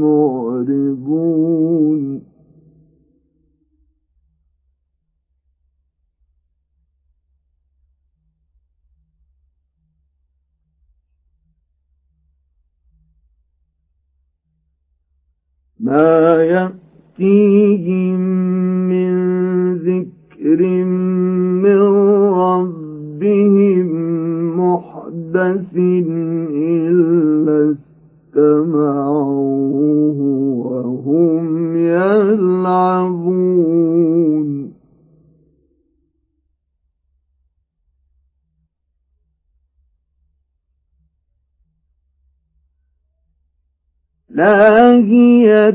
معرضون. ما يأتيهم من ذكر من ربهم محدث إلا استمعوه وهم يلعبون لاهية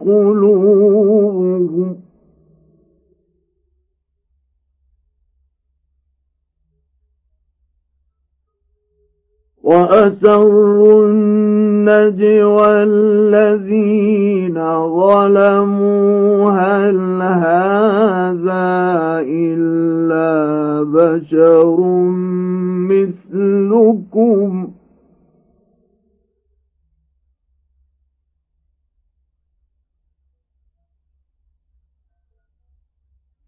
قلوبهم وأسروا النجوى الذين ظلموا. هل هذا إلا بشر مثلكم؟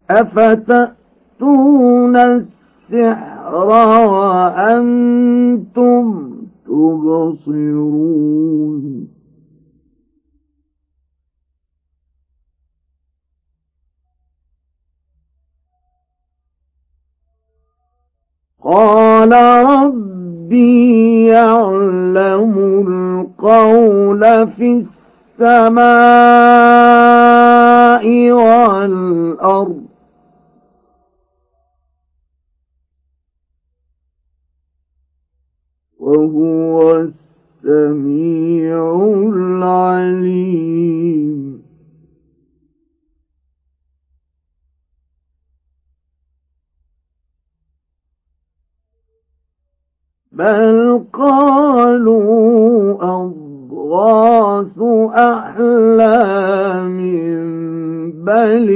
أفتأتون السحر وأنتم تبصرون. قال ربي يعلم القول في السماء والأرض. وهو السميع العليم. بل قالوا أضغاث أحلام بل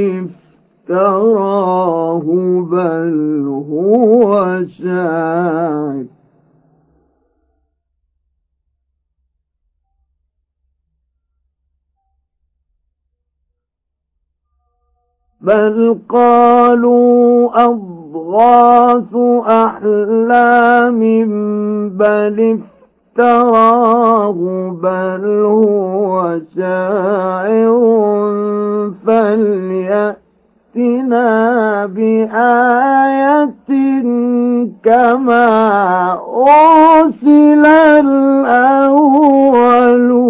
افتراه بل هو شاعر بل قالوا أضغاث أحلام بل افتراه بل هو شاعر فليأتنا بآية كما أرسل الأولون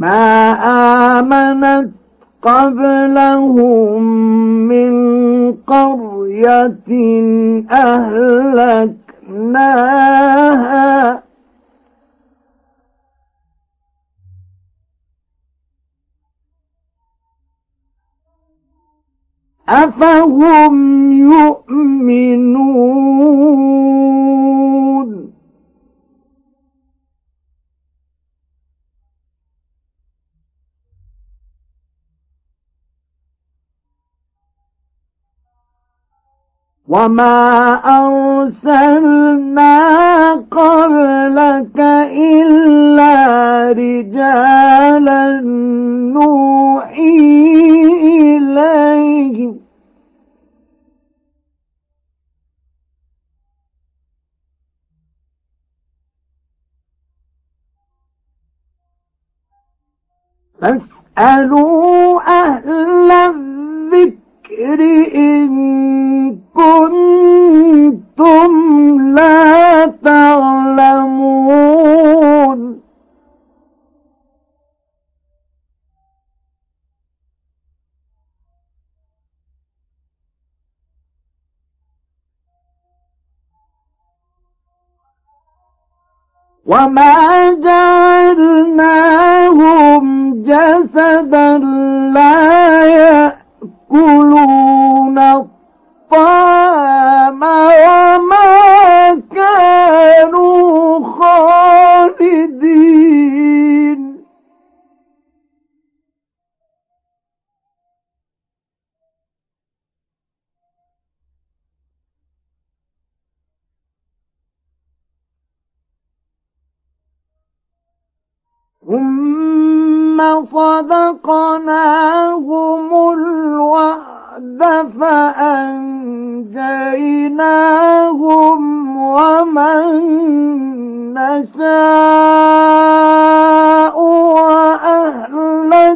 ما آمنت قبلهم من قرية أهلكناها. أفهم يؤمنون؟ وما أرسلنا قبلك إلا رجالا نوحي إليهم فاسألوا أهل الذكر الطير إن كنتم لا تعلمون وما جعلناهم جسدا لا يأتون يأكلون الطعام وما كانوا خالدين. ثم صدقناهم الوعد فأنجيناهم ومن نشاء وأهلكنا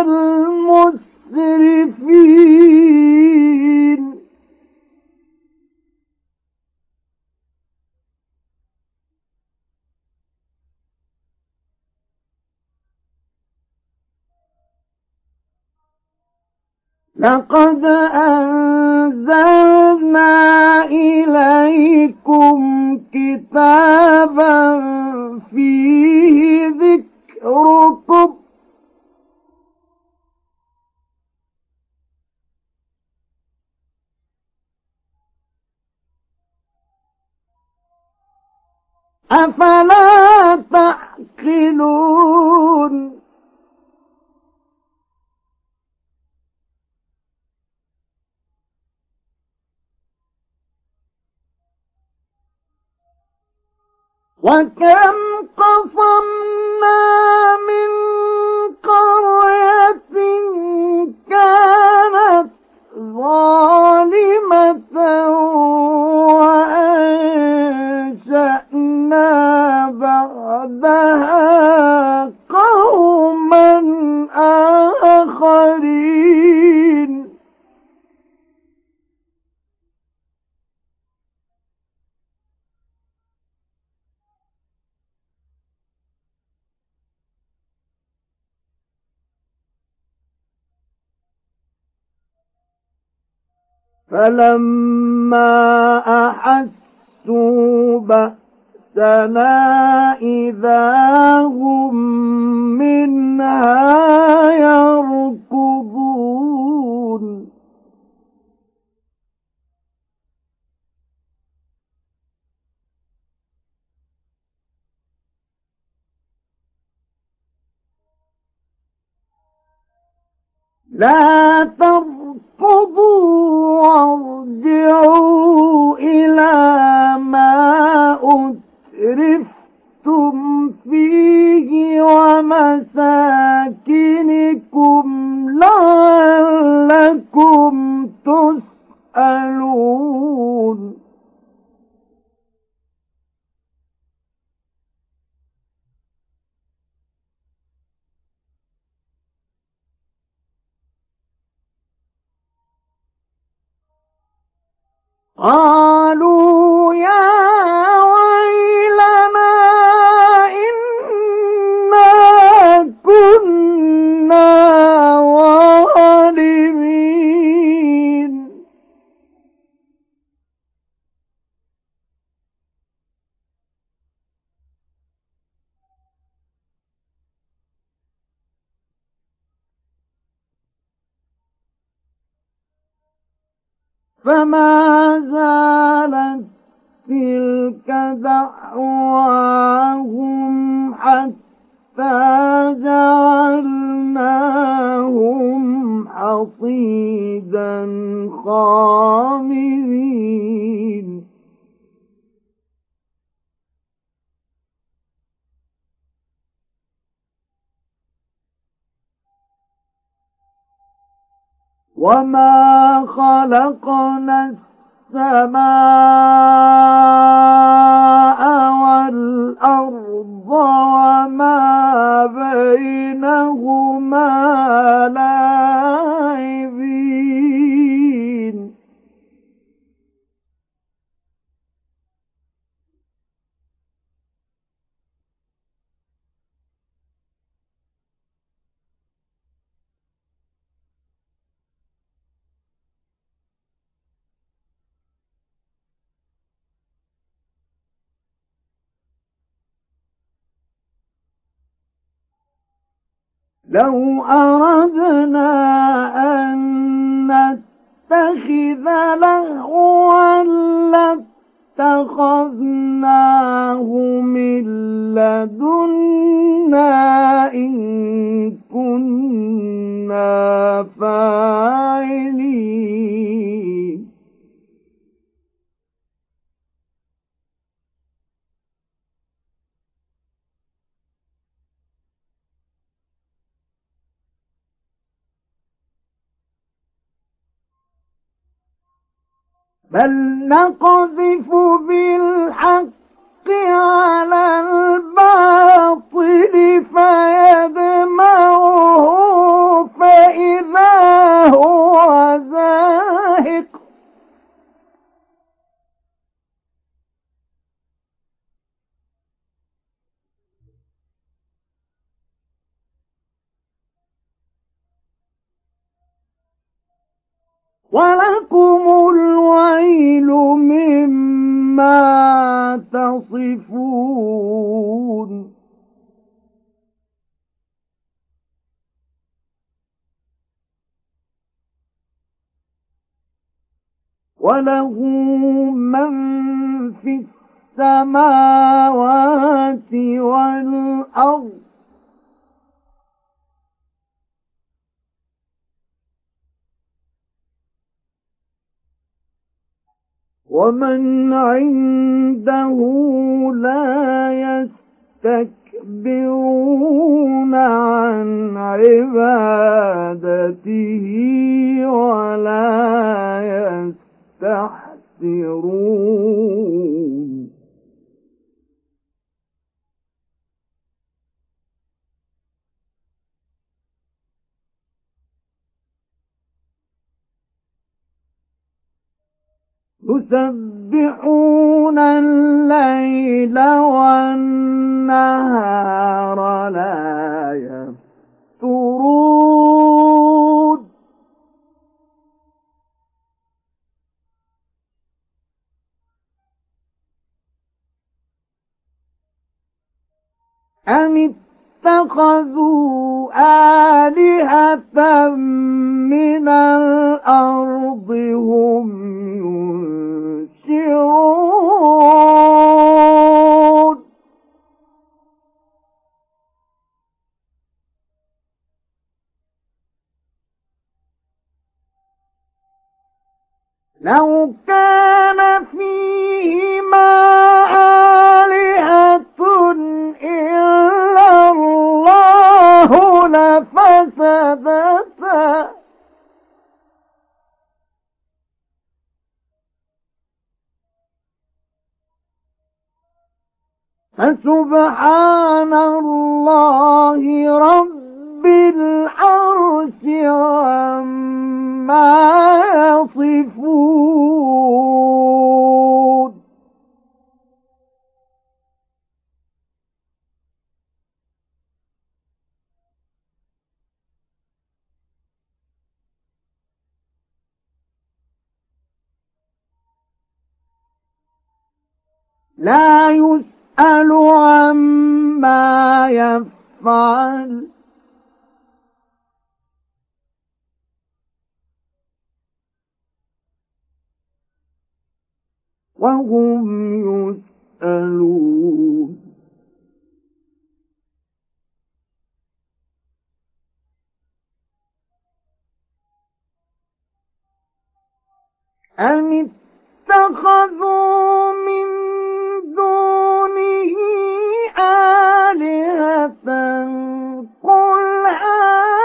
المسرفين. لقد أنزلنا إليكم كتابا فيه ذكركم. أفلا تعقلون؟ وكم قصمنا فلما أحسوا بأسنا إذا هم منها يركضون لا حصيدا خامدين. وما خلقنا السماء والأرض وما بينهما لاعبين لو أردنا أن نتخذ لهوا لاتخذناه من لدنا إن كنا فاعلين. بل نقذف بالحق على الباطل فيدمعه فإذا هو زاهق. ولكم الويل مما تصفون. وله من في السماوات والأرض ومن عنده لا يستكبرون عن عبادته ولا يستحسرون. يسبحون الليل والنهار لا يفترون. أم اتخذوا آلهة من الأرض هم ينشرون. لو كان فيهما آلهة إلا الله لفسدتا. فسبحان الله رب العرش عما يصفون. لا يسأل عما يفعل. وهم يسألون. أم اتخذوا من دونه آلهة؟ قل هاتوا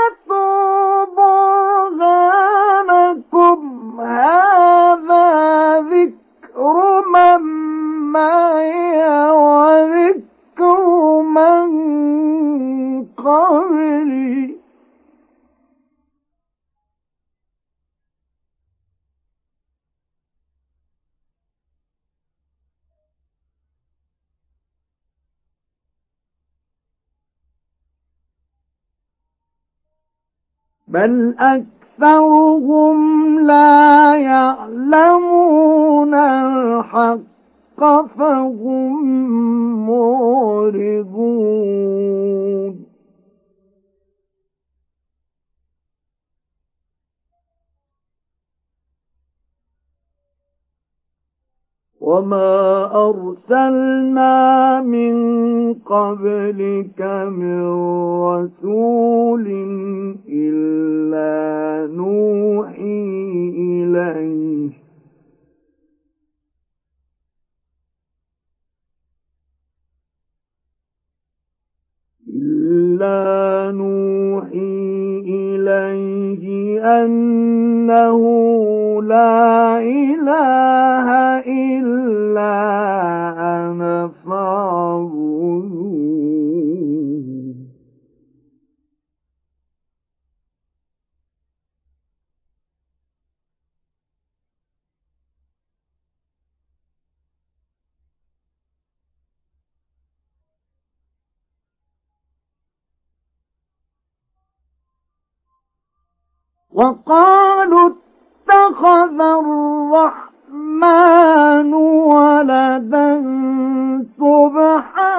بل أكثرهم لا يعلمون الحق فهم معرضون وما أرسلنا من قبلك من رسول إلا نوحي إليه إلا نوحي إليه أنه لا إله إلا أنا فاعبدون وقالوا اتخذ الرحمن ولدا سبحانه.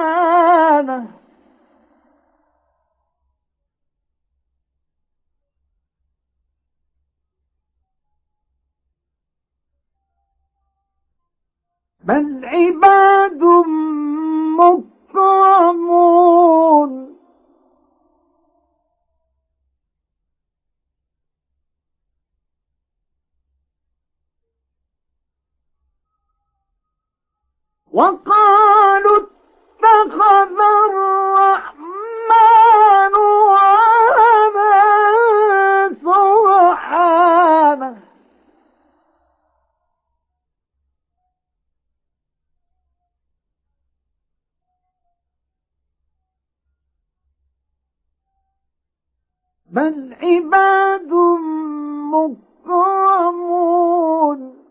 بل عباد مكرمون. وقالوا اتخذ الرحمن ولدا سبحانه. بل عباد مكرمون.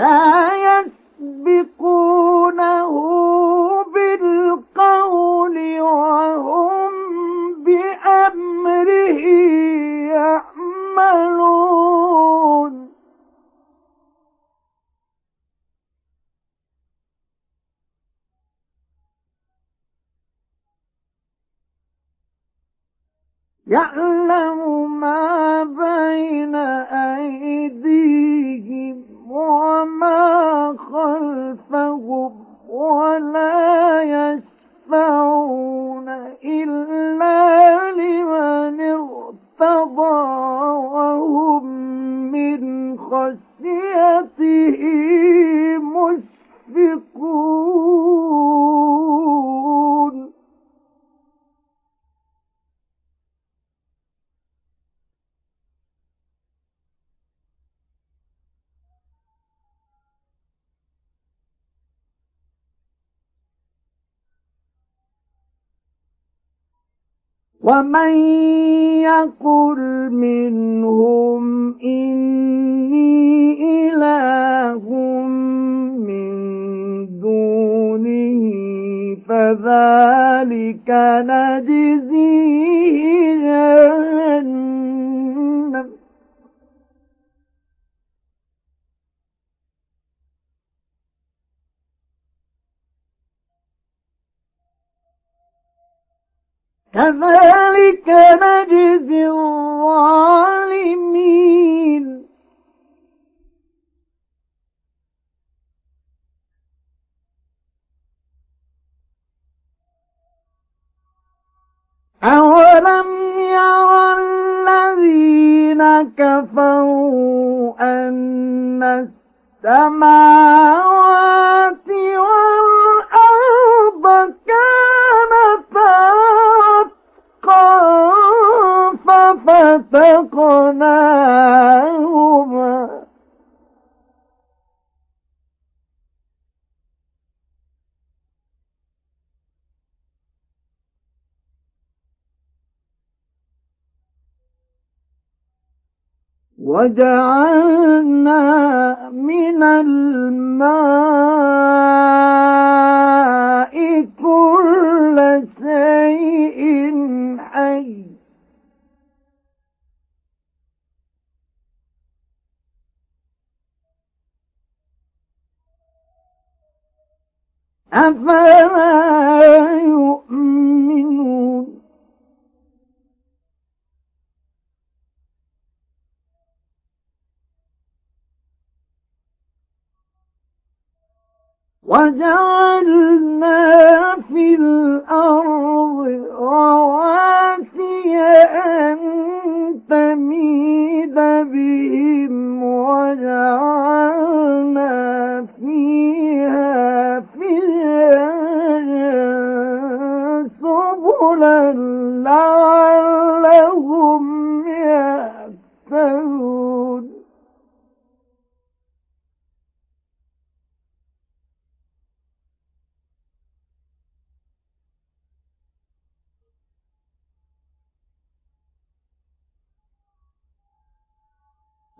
لا يسبقونه بالقول وهم بأمره يعملون. يعلم ما بين أيديهم وما خلفهم ولا يشفعون إلا لمن ارتضى وهم من خشيته مشفقون. ومن يقل منهم إني إله من دونه فذلك نجزيه جهنم كذلك نجزي الظالمين. أولم يرى الذين كفروا أن السماوات والأرض كانتا ففتقناهما وجعلنا من الماء كل شيء حي. أفلا يؤمنون؟ وجعلنا في الأرض رواسي أن تميد بهم وجعلنا فيها فجاجا سبلا لعلهم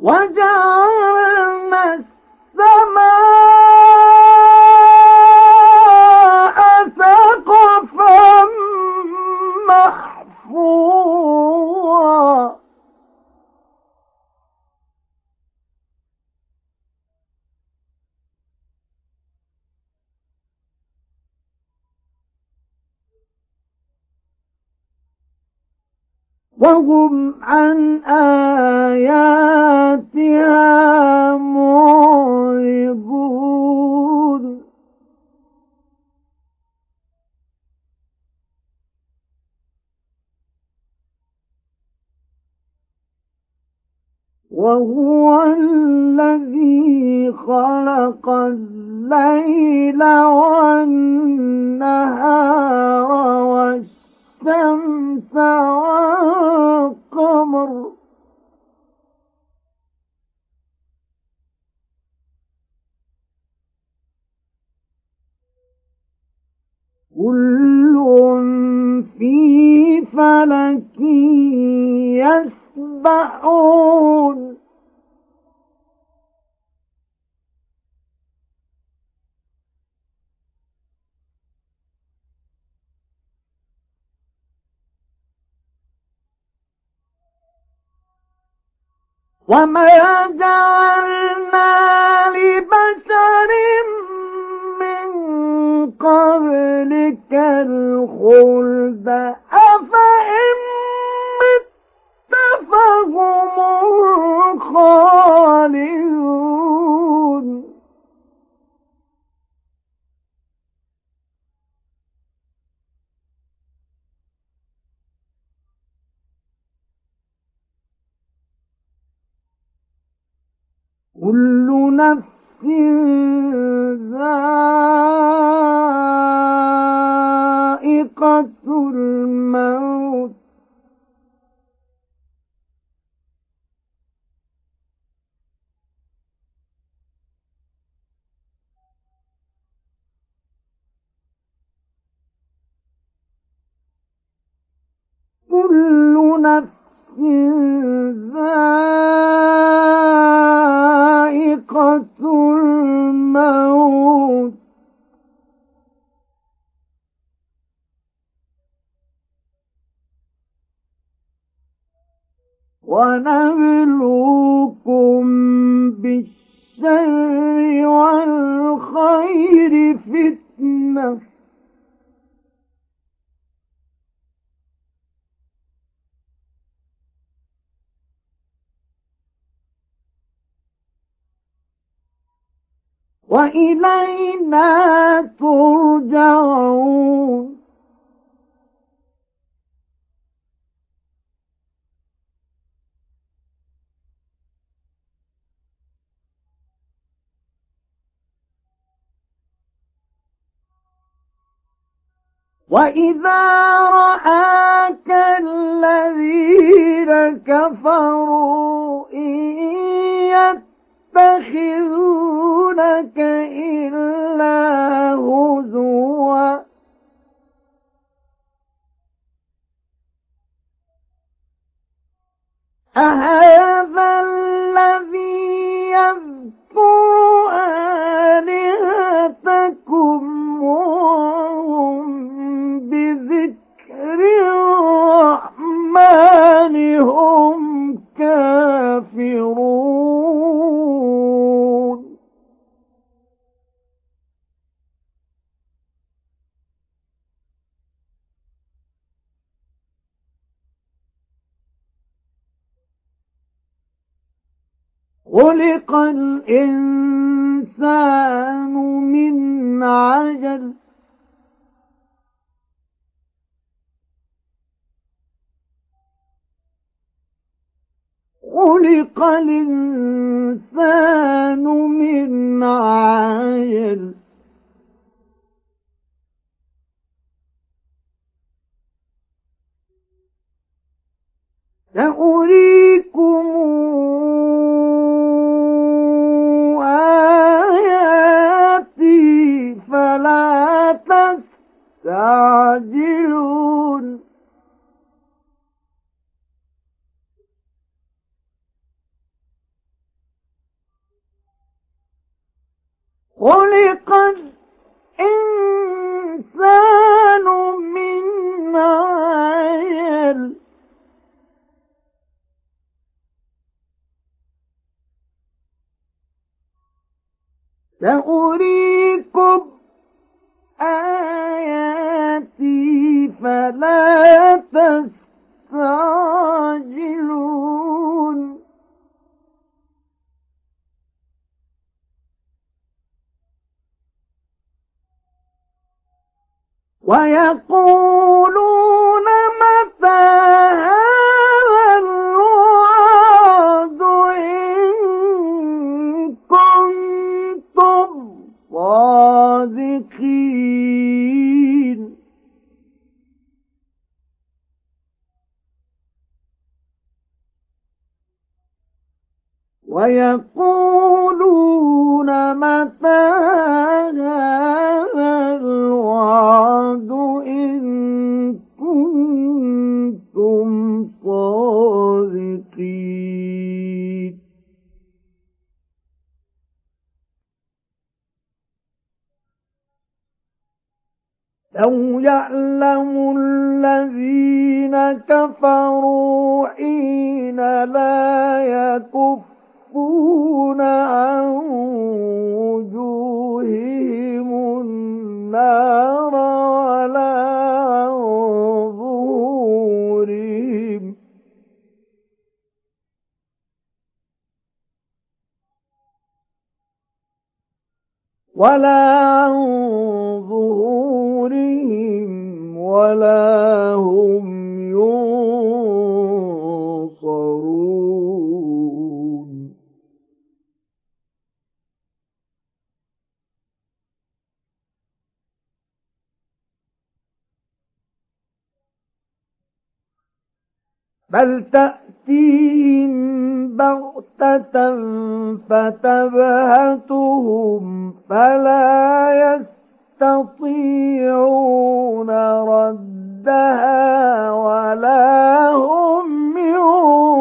وجعلنا وهم عن آياتها معرضون. وهو الذي خلق الليل والنهار والشمس الشمس والقمر كل في فلك يسبحون. وما جعلنا لبشر من قبلك الخلد أفإن مت فهم الخالدون كل نفس ذائقة ونبلوكم بالشر والخير فتنة. وإلينا ترجعون. وإذا رآك الذين كفروا إن يتخذونك إلا هزوا أهذا الذي يذكر آلهتكم وهم بذكر الرحمن هم كافرون. خلق الإنسان من عجل خلق الإنسان من عجل سأريكم آياتي فلا تستعجلون خلق الإنسان من عجل سأريكم آياتي فلا تستعجلون ويقولون متى هذا الوعد إن كنتم صادقين؟ ويقولون لو يعلم الذين كفروا حين لا يكفون عن وجوههم النار ولا عن ولا عن ظهورهم ولا هم ينصرون. بل تأتيهم بغتة فتبهتهم فلا يستطيعون ردها ولا هم ينظرون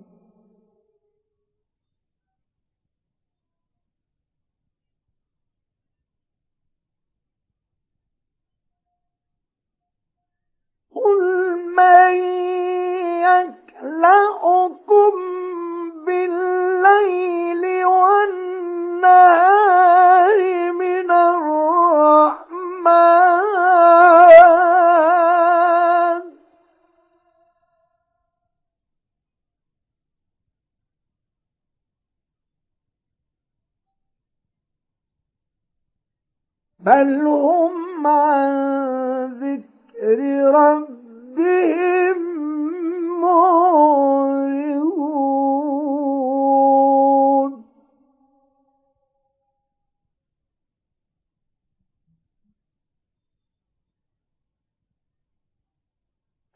من يكلأكم بالليل والنهار من الرحمن. بل هم عن ذكر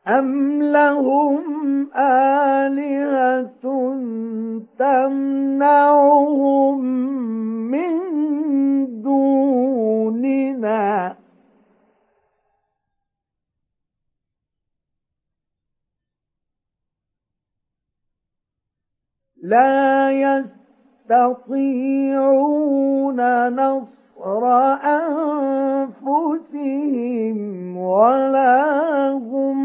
أم لهم آلهة لا يستطيعون نصر أنفسهم ولا هم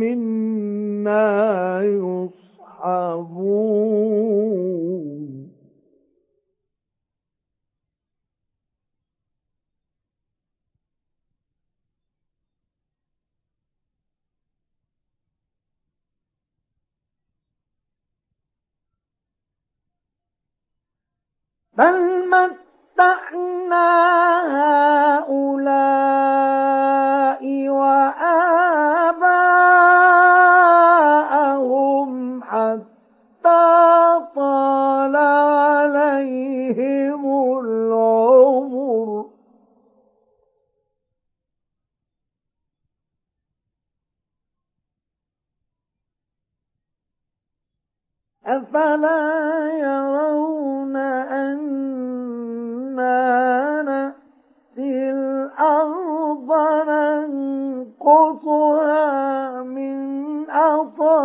منا يصحبون. بل متعنا هؤلاء وآباءهم أفلا يرون أنا نأتي الأرض ننقصها من أطرافها.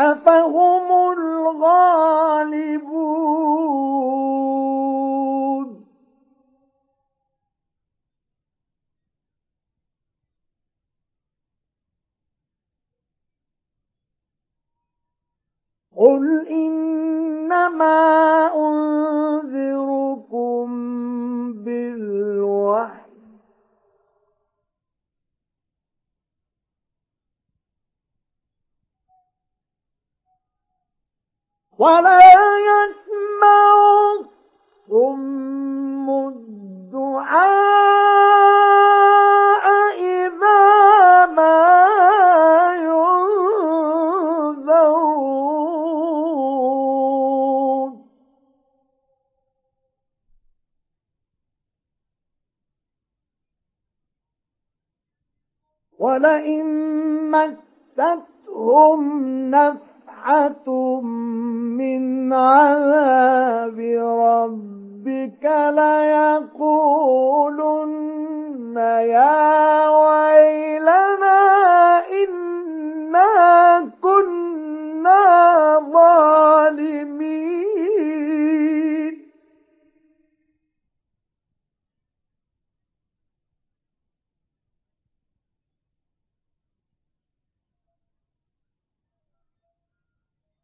أفهم الغالبون قل إنما أنذركم بالوحي ولا يسمع الصم الدعاء إذا ما ولئن مستهم نفحة من عذاب ربك ليقولن يا ويلنا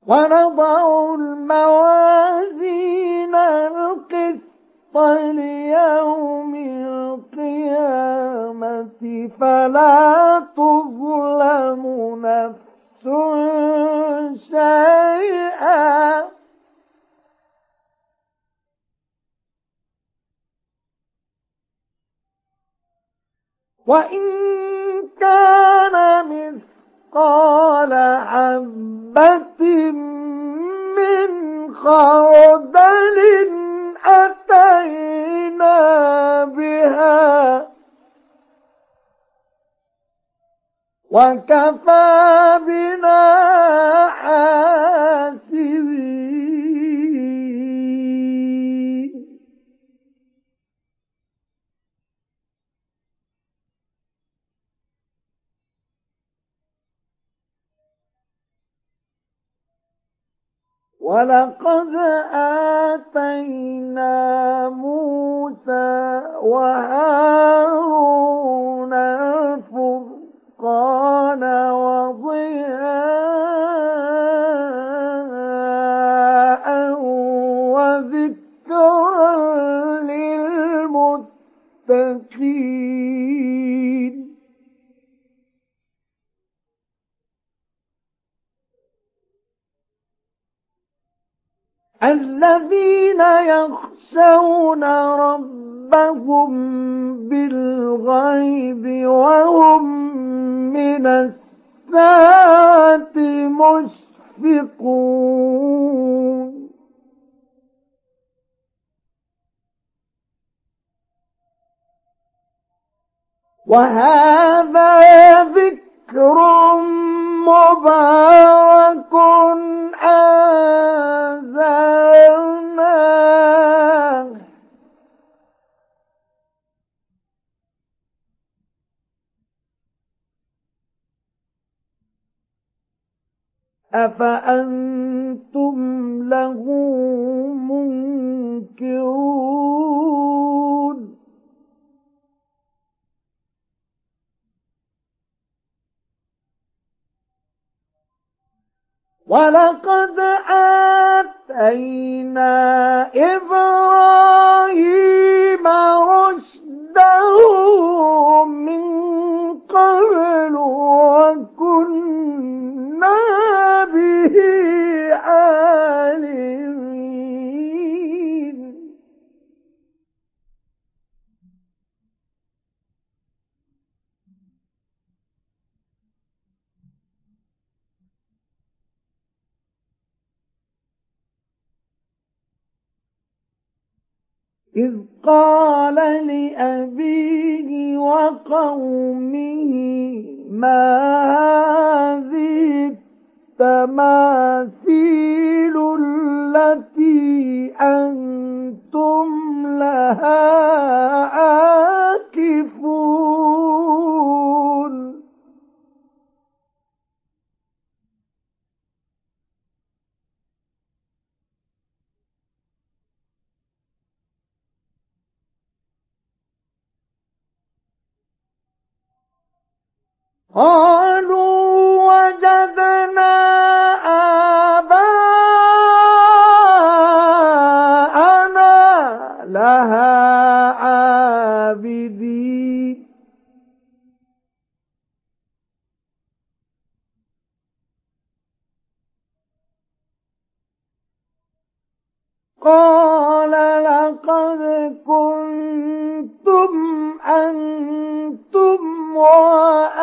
ونضع الموازين القسط ليوم القيامة فلا تظلم نفس شيئا. وإن كان مثقال حبة من خردل أتينا بها وكفى بنا حاسبين ولقد آتينا موسى وهارون الفرقان وضياء الذين يخشون ربهم بالغيب وهم من الساعة مشفقون. وهذا ذكر مبارك أنزلناه. أفأنتم له منكرون؟ ولقد آتينا إبراهيم رشده من قبل وكنا به عالمين. إذ قال لأبيه وقومه ما هذه التماثيل التي أنتم لها عاكفون؟ قالوا وجدنا آباءنا لها عابدين. قال لقد كنتم أنتم وآباؤكم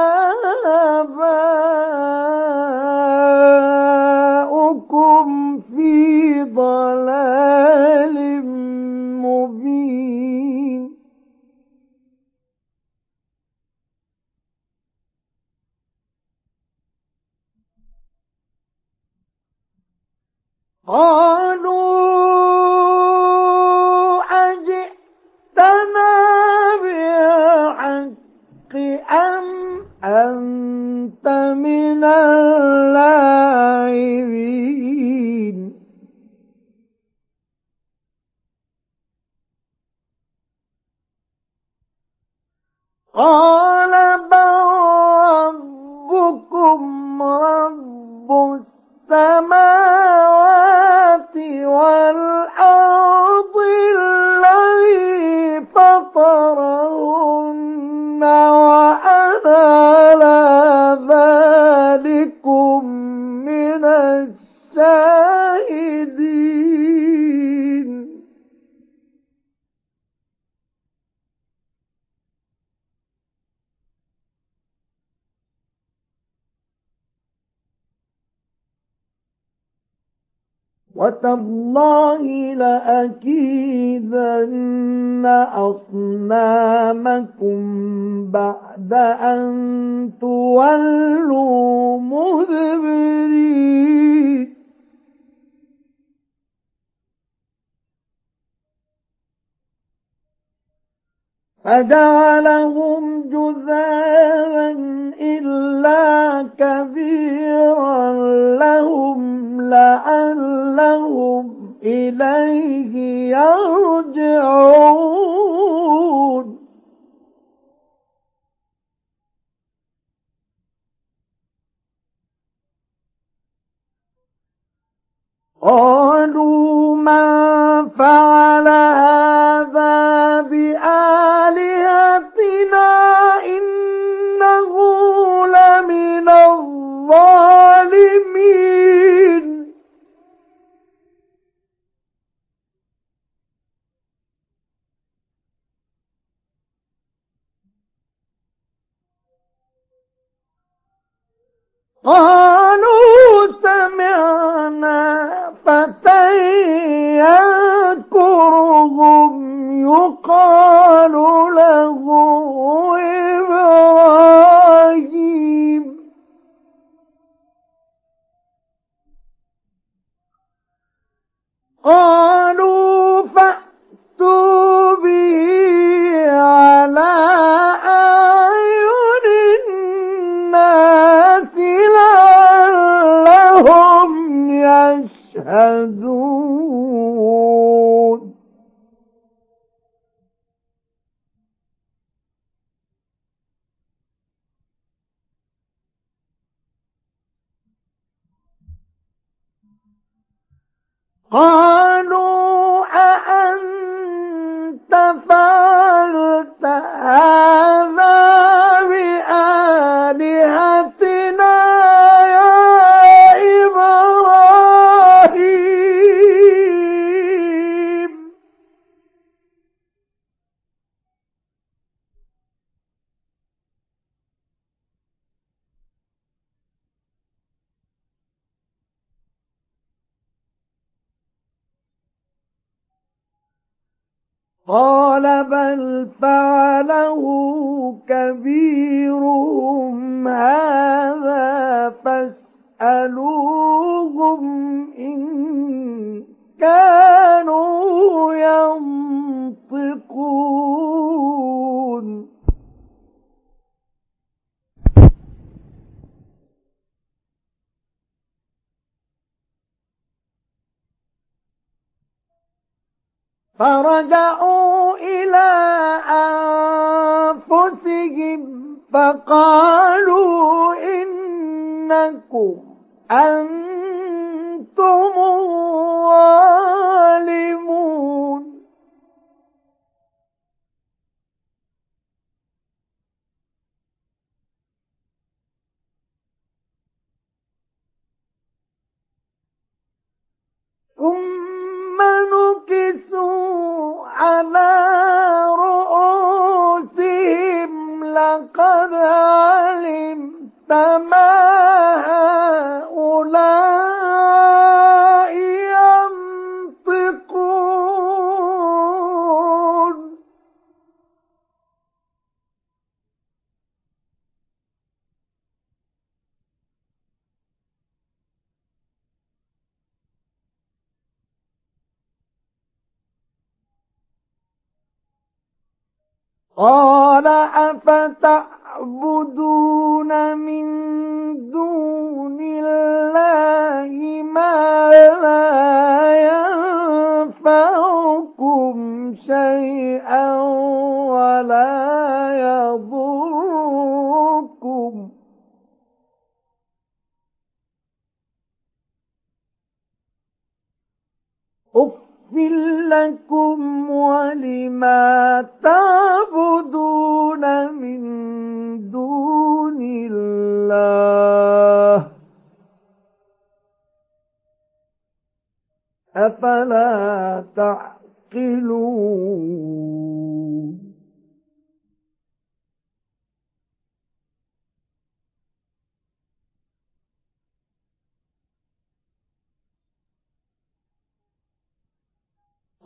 فجعلهم جذاذا إلا كبيرا لهم لعلهم إليه يرجعون. قالوا من فعل فرجعوا إلى أنفسهم فقالوا إنكم أنتم الظالمون. ثم نكسوا على لقد علمت ما قال أفتعبدون من دون الله ما لا ينفعكم شيئا ولا يضركم. أف لكم ولما تعبدون من دون الله أفلا تعقلون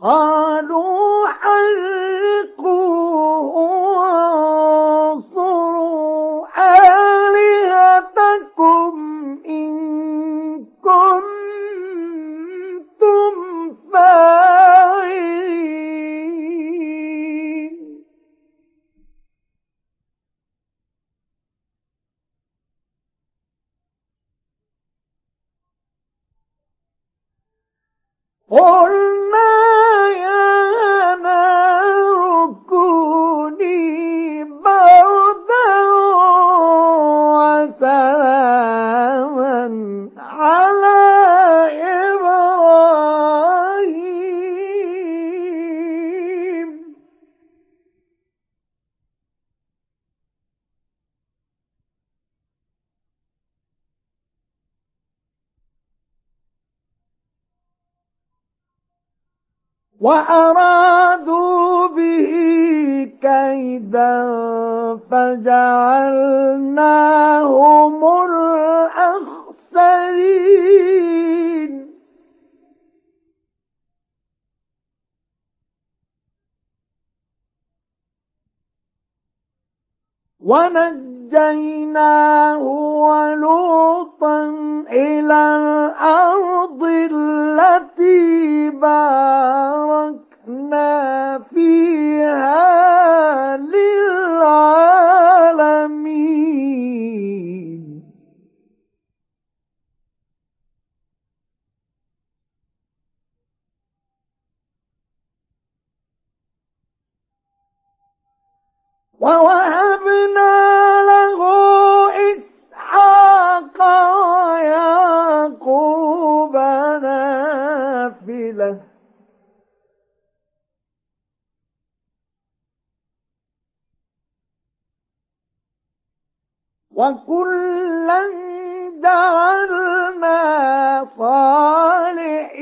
قالوا حرقوه وانصروا آلهتكم إن كنتم فاعلين. قلنا وأرادوا به كيدا فجعلناهم الأخسرين. ونجيناه ولوطا إلى الأرض التي باركنا فيها. ووهبنا له إسحاق ويعقوب نافلة. وكلا جعلنا صالحين.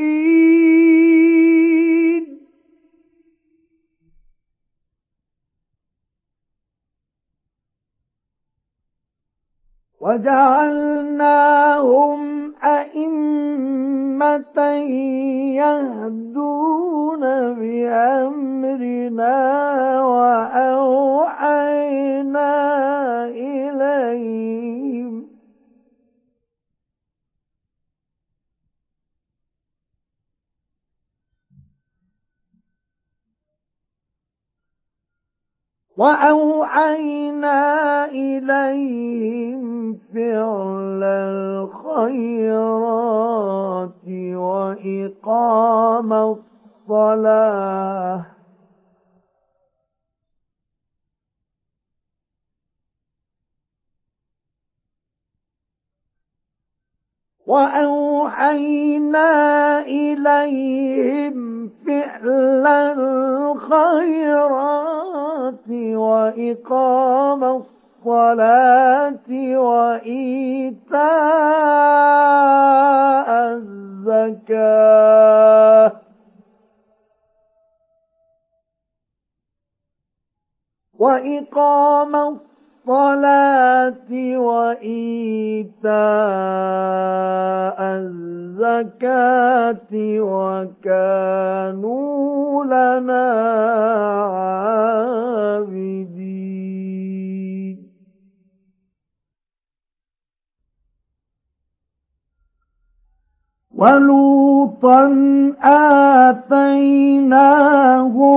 وجعلناهم أئمة يهدون بأمرنا وأوحينا إليهم. وأوحينا إليهم فعل الخيرات وإقام الصلاة. وأوحينا إليهم فعل الخيرات وإقام الصلاة وإيتاء الزكاة. وإقام الصلاة الصلاة وإيتاء الزكاة وكانوا لنا عابدين. ولوطا آتيناه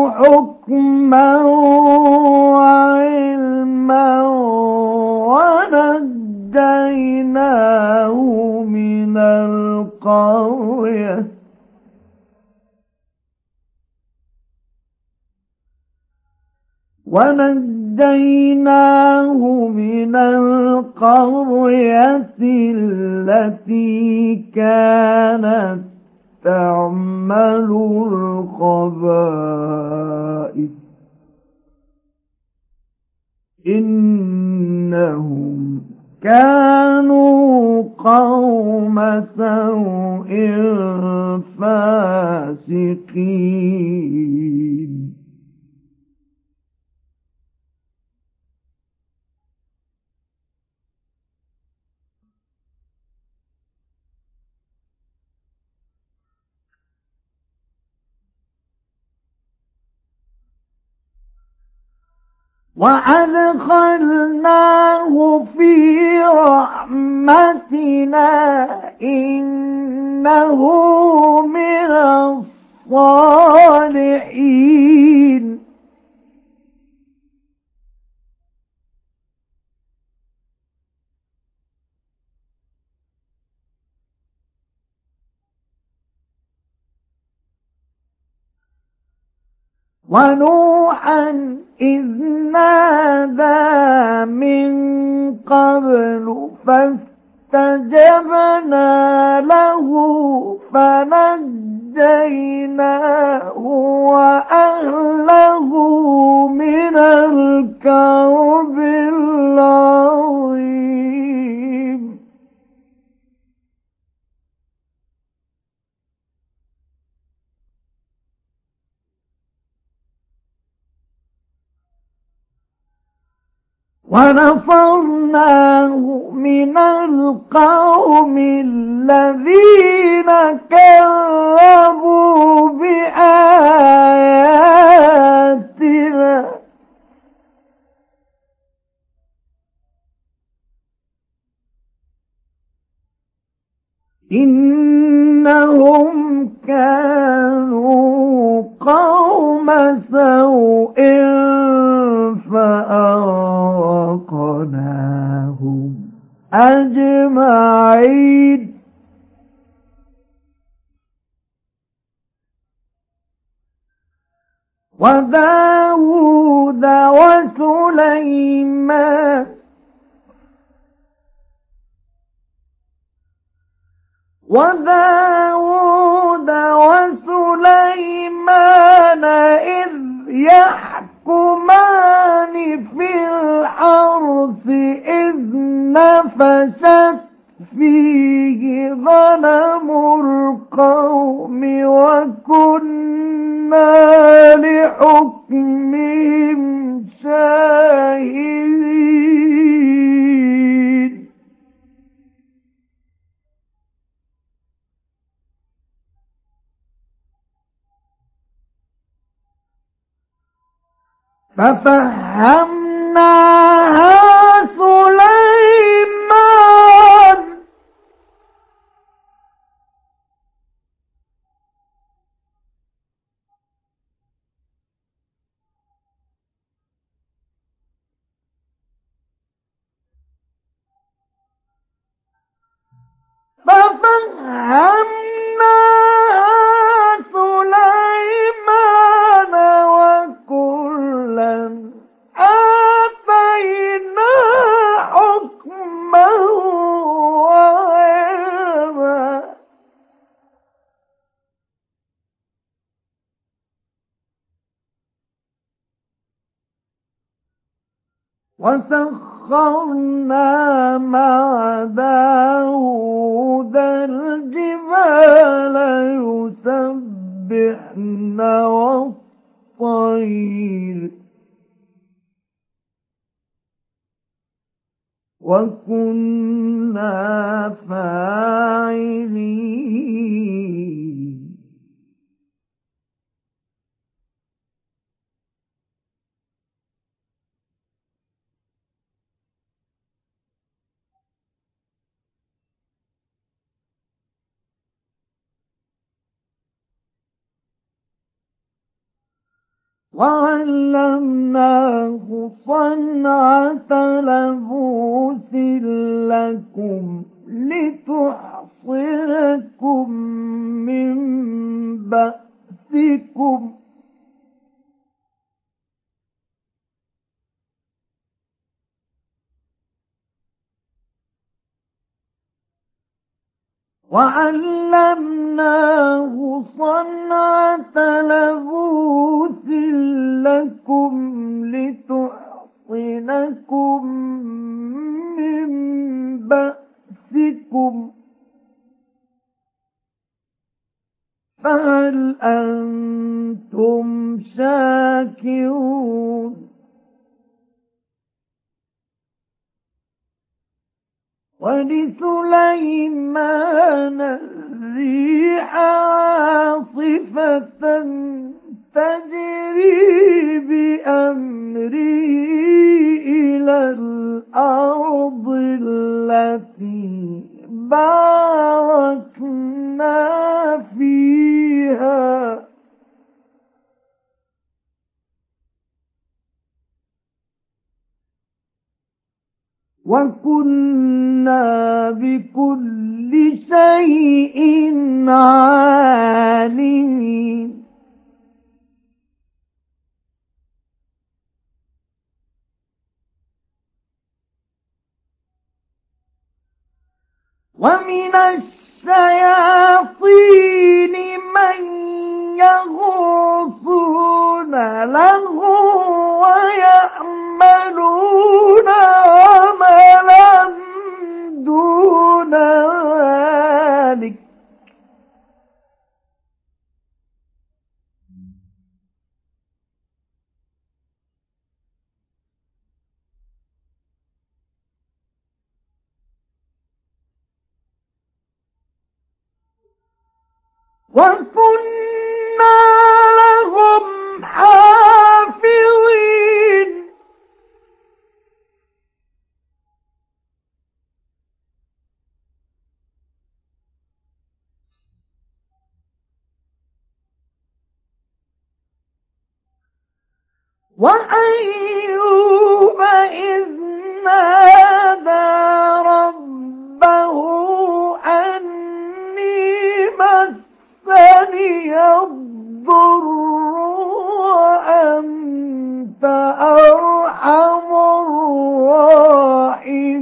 حكما وعلما ونجيناه من القرية من القرية التي كانت تعمل الخبائث إنهم كانوا قوم سوء فاسقين. وأدخلناه في رحمتنا إنه من الصالحين. ونوحا إذ نادى من قبل فاستجبنا له فنجيناه وأهله من الكرب العظيم. ونصرناه من القوم الذين كذبوا بآياتنا. إنهم كانوا قوم هم سوء فأغرقناهم أجمعين. وداود وسليمان وداود وسليمان إذ يحكمان في الحرث إذ نفشت فيه غنم القوم وكنا لحكمهم شاهدين. Papa وعلمناه صنعة لبوس لكم لتحصنكم من بأسكم فهل أنتم شاكرون ولسليمان الريح عاصفة تجري بأمره إلى الأرض التي باركنا فيها. وكنا بكل شيء عالمين. ومن الشياطين من يغوصون له ويعملون عملا دون ذلك وكنا لهم حافظين. وأيوب إذ نادى ربه أني مسني الضر وأنت أرحم الراحمين.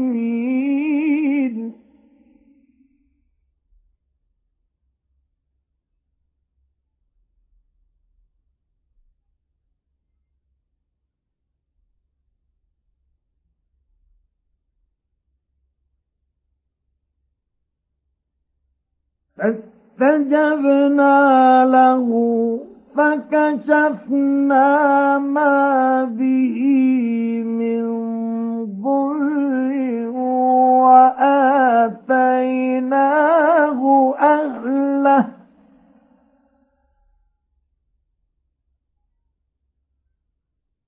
بس فاستجبنا له فكشفنا ما به من ضر وآتيناه أهله.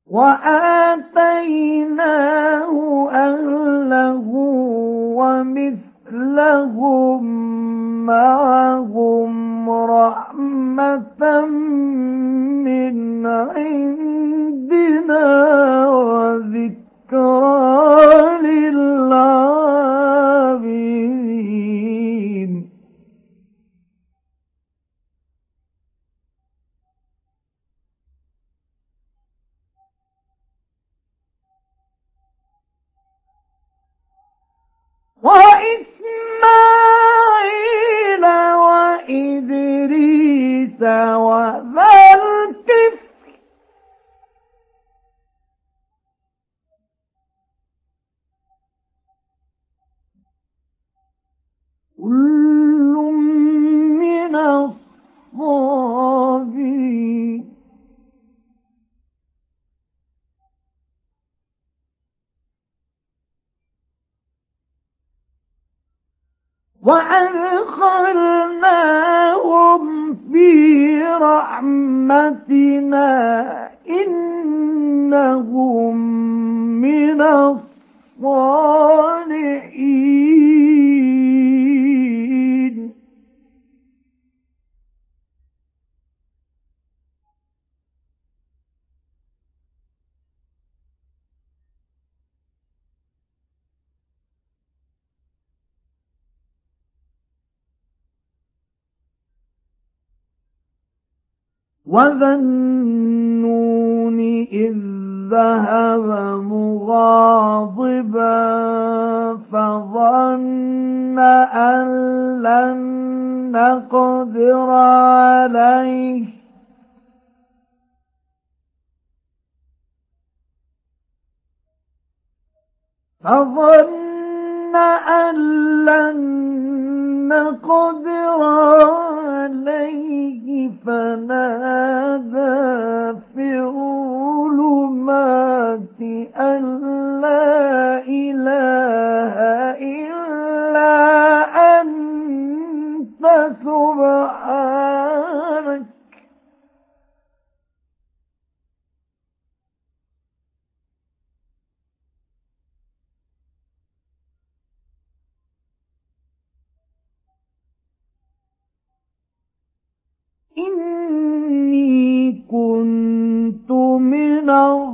وآتيناه أهله ومثلهم معهم رحمة من عندنا وذكرى للعابدين. وإسماعيل وإدريس وذا الكفر كل من الصابرين. وأدخلناهم في رحمتنا إنهم من الصالحين. وذا النون إذ ذهب مغاضبا فظن أن لن نقدر عليه فظن أن لن نقدر عليه فنادى في الظلمات أن لا إله إلا أنت سبحانك إني كنت من الظالمين.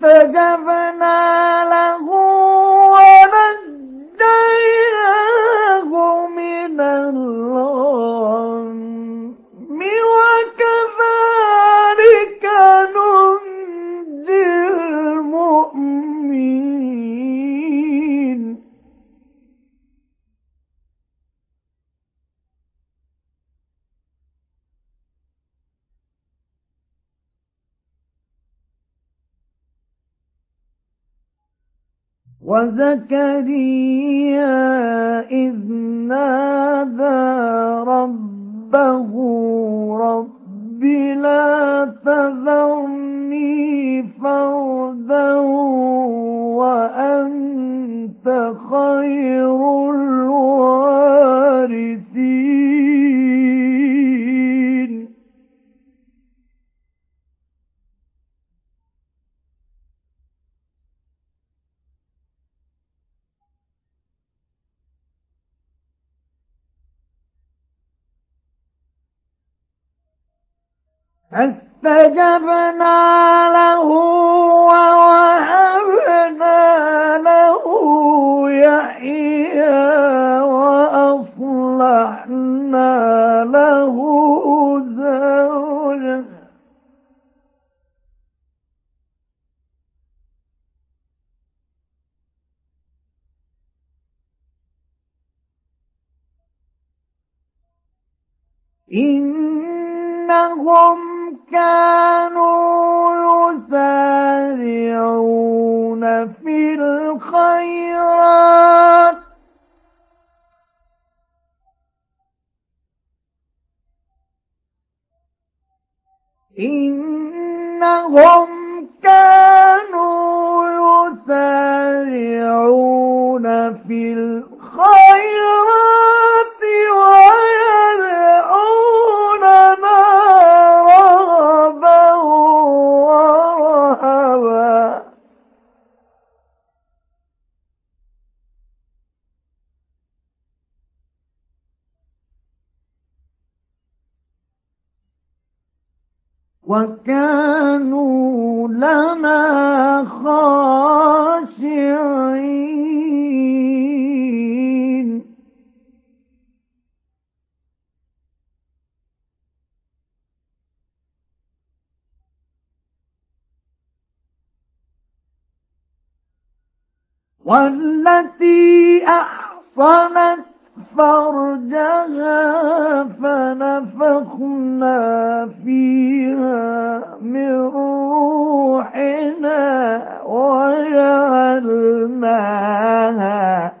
فاستجبنا له ونجيناه من الغم وكذلك وزكريا إذ نادى ربه رب لا تذرني فردا وأنت خير الوارثين فاستجبنا له ووهبنا له يحيى وأصلحنا له زوجه. إنهم كانوا يسارعون في الخيرات. إنهم كانوا يسارعون في الخيرات وكانوا لنا خاشعين. والتي أحصنت فرجها فنفخنا فيها من روحنا وجعلناها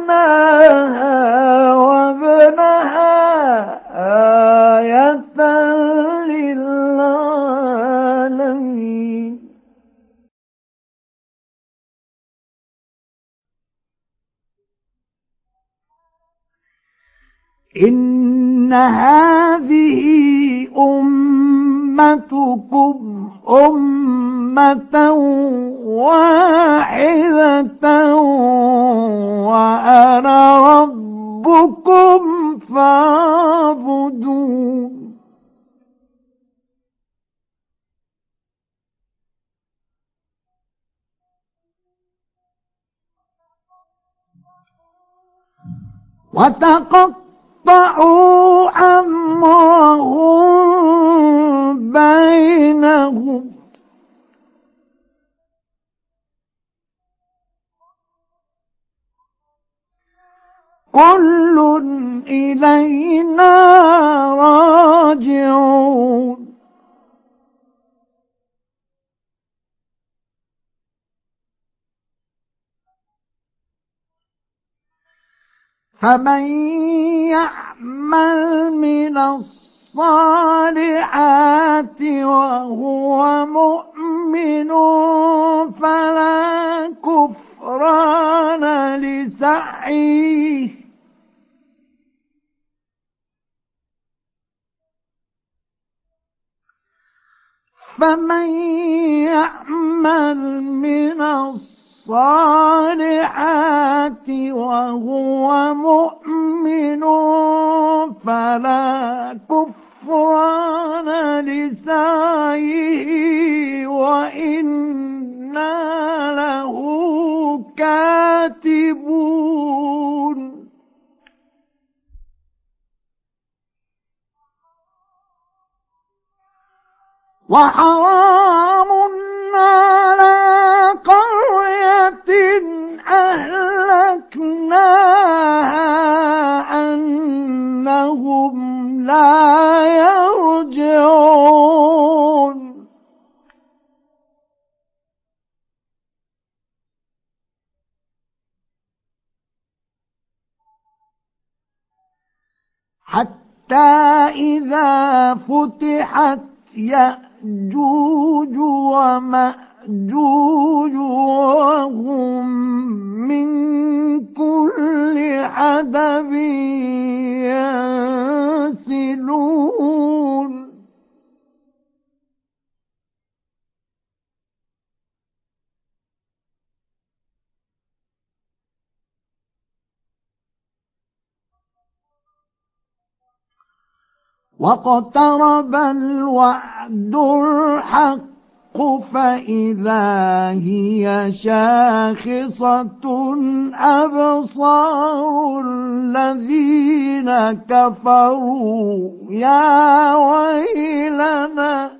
وجعلناها وابنها آية إن هذه أمتكم أمة واحدة وأنا ربكم فاعبدون وتقطعوا أمرهم بينهم. كل إلينا راجعون. فمن يعمل من الصالحات وهو مؤمن فلا كفران لسعيه. فمن يعمل من الصالحات وهو مؤمن فلا كفران لسعيه وإنا له كاتبون. وحرام على قرية أهلكناها أنهم لا يرجعون. حتى إذا فتحت يأجوج ومأجوج وهم من كل حدب واقترب الوعد الحق فإذا هي شاخصة أبصار الذين كفروا يا ويلنا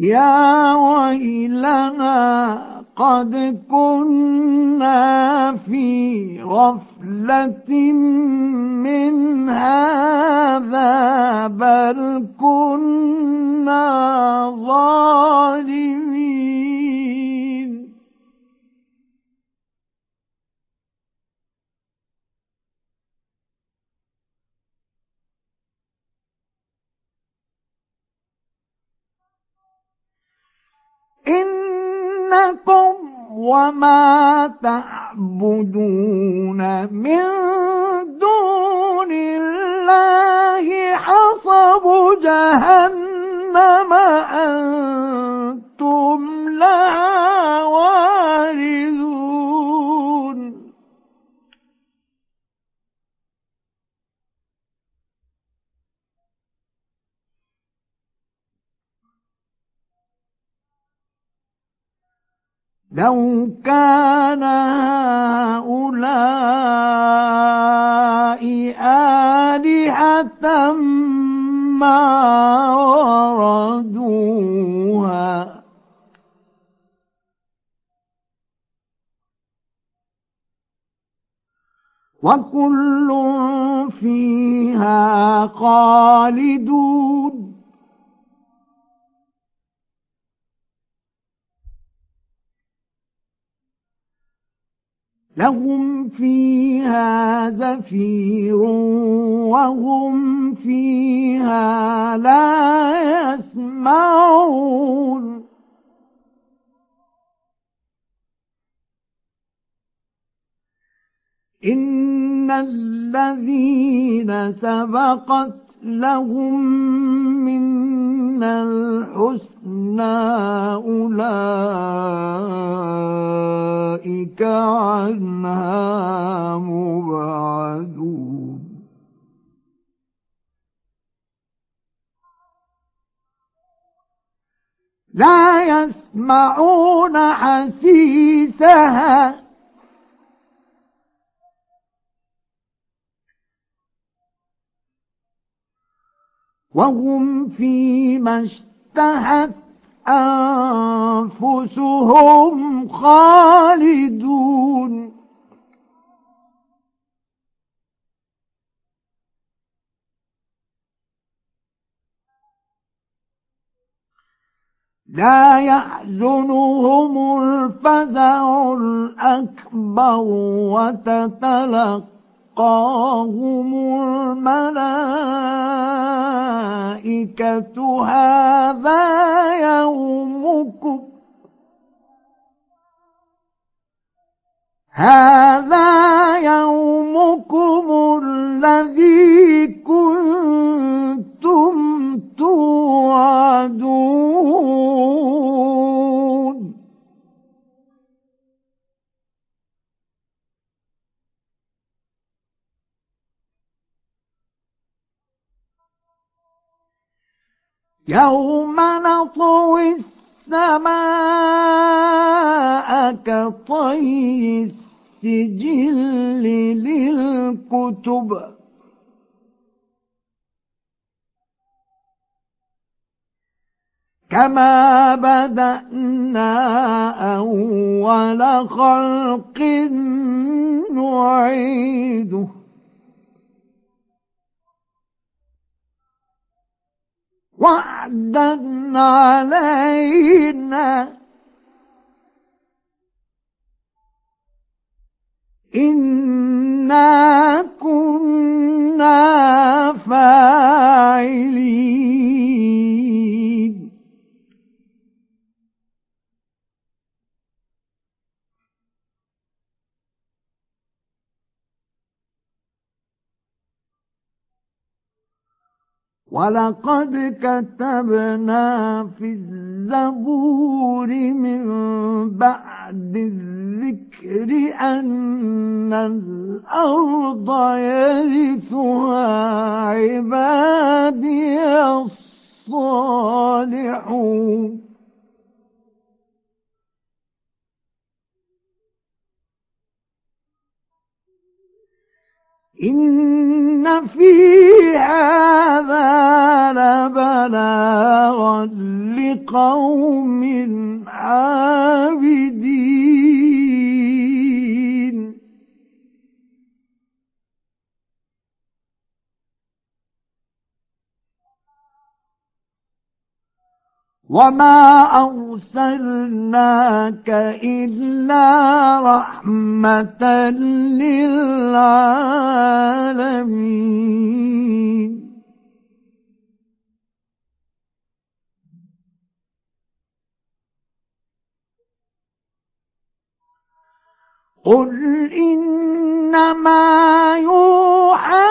يا ويلنا قد كنا في غفلة من هذا بل كنا ظالمين. إنكم وما تعبدون من دون الله حصب جهنم أنتم لها لو كان هؤلاء آلهة ما وردوها. وكل فيها خالدون. لهم فيها زفير وهم فيها لا يسمعون. إن الذين سبقت لهم من الحسنى أولئك عنها مبعدون. لا يسمعون حسيسها وهم فيما اشتهت أنفسهم خالدون. لا يحزنهم الفزع الأكبر وتتلقى تلقاهم الملائكة هذا يومكم هذا يومكم الذي كنتم توعدون يوم نطوي السماء كطي السجل للكتب. كما بدأنا أول خلق نعيده. وعدا علينا. إنا كنا فاعلين. ولقد كتبنا في الزبور من بعد الذكر أن الأرض يرثها عبادي الصالحون إن في هذا لبلاغا لقوم عابدين. وما أرسلناك إلا رحمة للعالمين قل إنما يوحى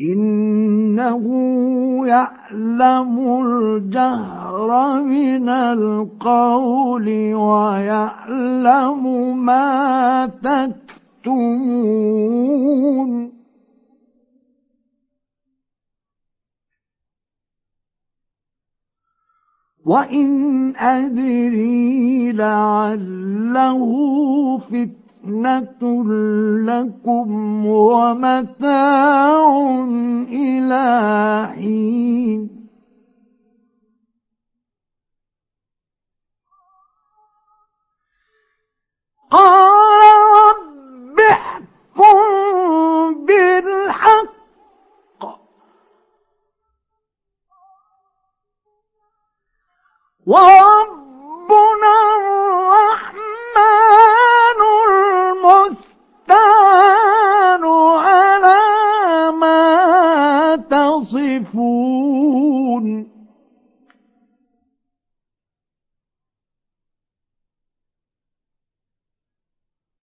إنه يعلم الجهر من القول ويعلم ما تكتمون. وإن أدري لعله فتنة فتنة لكم ومتاع إلى حين قال رب احكم بالحق وربنا الرحمن المستعان على ما تصفون.